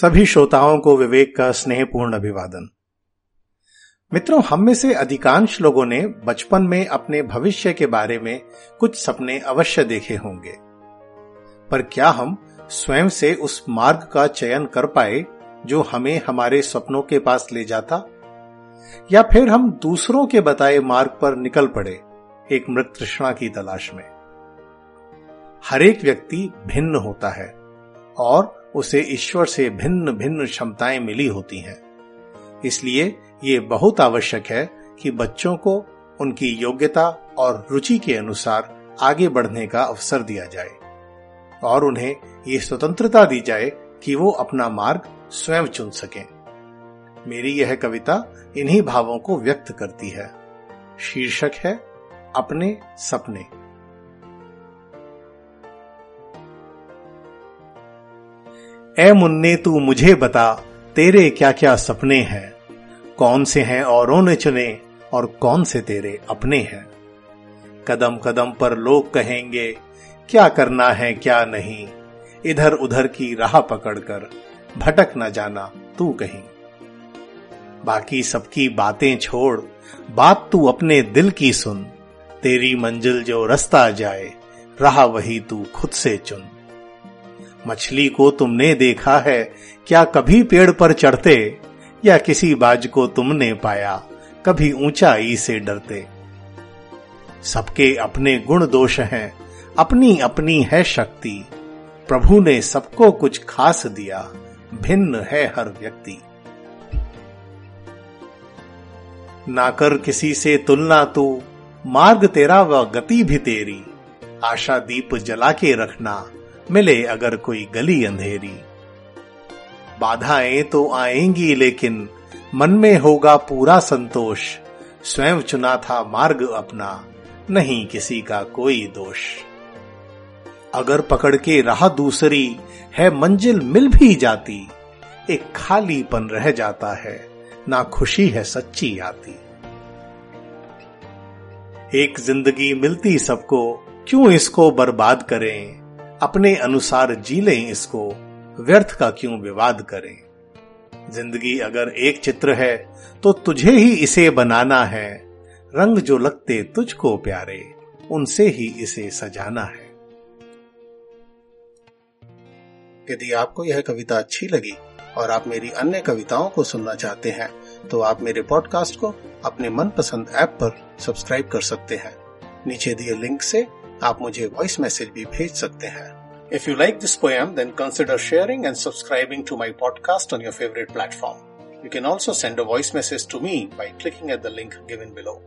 सभी श्रोताओं को विवेक का स्नेहपूर्ण अभिवादन। मित्रों, हम में से अधिकांश लोगों ने बचपन में अपने भविष्य के बारे में कुछ सपने अवश्य देखे होंगे। पर क्या हम स्वयं से उस मार्ग का चयन कर पाए जो हमें हमारे सपनों के पास ले जाता? या फिर हम दूसरों के बताए मार्ग पर निकल पड़े एक मृत तृष्णा की तलाश में? हर एक व्यक्ति भिन्न होता है। और उसे ईश्वर से भिन्न भिन्न क्षमताएँ मिली होती हैं। इसलिए ये बहुत आवश्यक है कि बच्चों को उनकी योग्यता और रुचि के अनुसार आगे बढ़ने का अवसर दिया जाए और उन्हें ये स्वतंत्रता दी जाए कि वो अपना मार्ग स्वयं चुन सकें। मेरी यह कविता इन्हीं भावों को व्यक्त करती है। शीर्षक है, अपने सपने। ए मुन्ने, तू मुझे बता, तेरे क्या क्या सपने हैं? कौन से हैं औरों ने चुने, और कौन से तेरे अपने हैं? कदम कदम पर लोग कहेंगे, क्या करना है, क्या नहीं? इधर उधर की राह पकड़कर, भटक न जाना, तू कहीं। बाकी सबकी बातें छोड़, बात तू अपने दिल की सुन। तेरी मंजिल जो रास्ता जाए, रहा वही तू खुद से चुन। मछली को तुमने देखा है, क्या कभी पेड़ पर चढ़ते, या किसी बाज को तुमने पाया, कभी ऊंचाई से डरते? सबके अपने गुण दोष हैं अपनी अपनी है शक्ति। प्रभु ने सबको कुछ खास दिया, भिन्न है हर व्यक्ति। ना कर किसी से तुलना तू, मार्ग तेरा व गति भी तेरी। आशा दीप जला के रखना मिले अगर कोई गली अंधेरी। बाधाएँ तो आएँगी, लेकिन मन में होगा पूरा संतोष। स्वयं चुना था मार्ग अपना, नहीं किसी का कोई दोष। अगर पकड़ के राह दूसरी है, मंजिल मिल भी जाती। एक खालीपन रह जाता है, ना खुशी है सच्ची आती। एक ज़िंदगी मिलती सबको, क्यों इसको बर्बाद करें? अपने अनुसार जी लें इसको, व्यर्थ का क्यों विवाद करें? ज़िंदगी अगर एक चित्र है तो तुझे ही इसे बनाना है। रंग जो लगते तुझको प्यारे, उनसे ही इसे सजाना है। यदि आपको यह कविता अच्छी लगी और आप मेरी अन्य कविताओं को सुनना चाहते हैं तो आप मेरे पॉडकास्ट को अपने मनपसंद ऐप पर सब्सक्राइब कर सकते हैं। नीचे दिए लिंक से आप मुझे वॉइस मैसेज भी भेज सकते हैं if you like this poem then consider sharing and subscribing to my podcast on your favourite platform you can also send a voice message to me by clicking at the link given below.